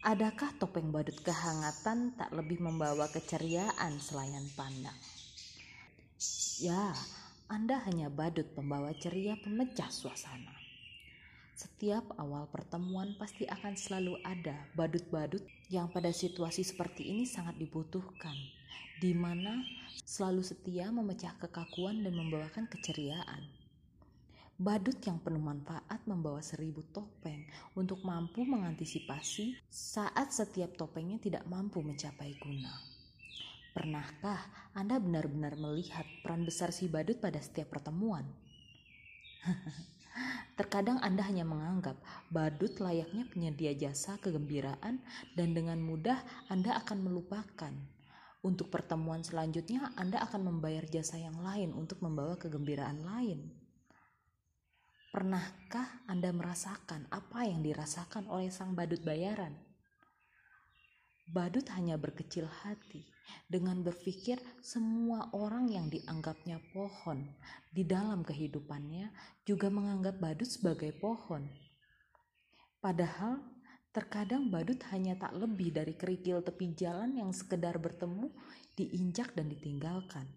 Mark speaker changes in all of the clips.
Speaker 1: Adakah topeng badut kehangatan tak lebih membawa keceriaan selayan pandang? Ya, Anda hanya badut pembawa ceria pemecah suasana. Setiap awal pertemuan pasti akan selalu ada badut-badut yang pada situasi seperti ini sangat dibutuhkan, di mana selalu setia memecah kekakuan dan membawakan keceriaan. Badut yang penuh manfaat membawa seribu topeng untuk mampu mengantisipasi saat setiap topengnya tidak mampu mencapai guna. Pernahkah Anda benar-benar melihat peran besar si badut pada setiap pertemuan? Terkadang Anda hanya menganggap badut layaknya penyedia jasa kegembiraan dan dengan mudah Anda akan melupakan. Untuk pertemuan selanjutnya Anda akan membayar jasa yang lain untuk membawa kegembiraan lain. Pernahkah Anda merasakan apa yang dirasakan oleh sang badut bayaran? Badut hanya berkecil hati dengan berpikir semua orang yang dianggapnya pohon di dalam kehidupannya juga menganggap badut sebagai pohon. Padahal terkadang badut hanya tak lebih dari kerikil tepi jalan yang sekedar bertemu, diinjak dan ditinggalkan.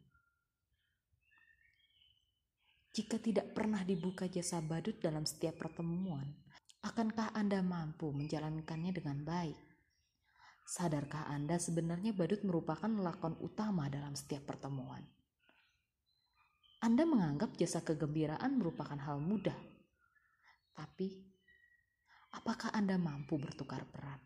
Speaker 1: Jika tidak pernah dibuka jasa badut dalam setiap pertemuan, akankah Anda mampu menjalankannya dengan baik? Sadarkah Anda sebenarnya badut merupakan lakon utama dalam setiap pertemuan? Anda menganggap jasa kegembiraan merupakan hal mudah. Tapi, apakah Anda mampu bertukar peran?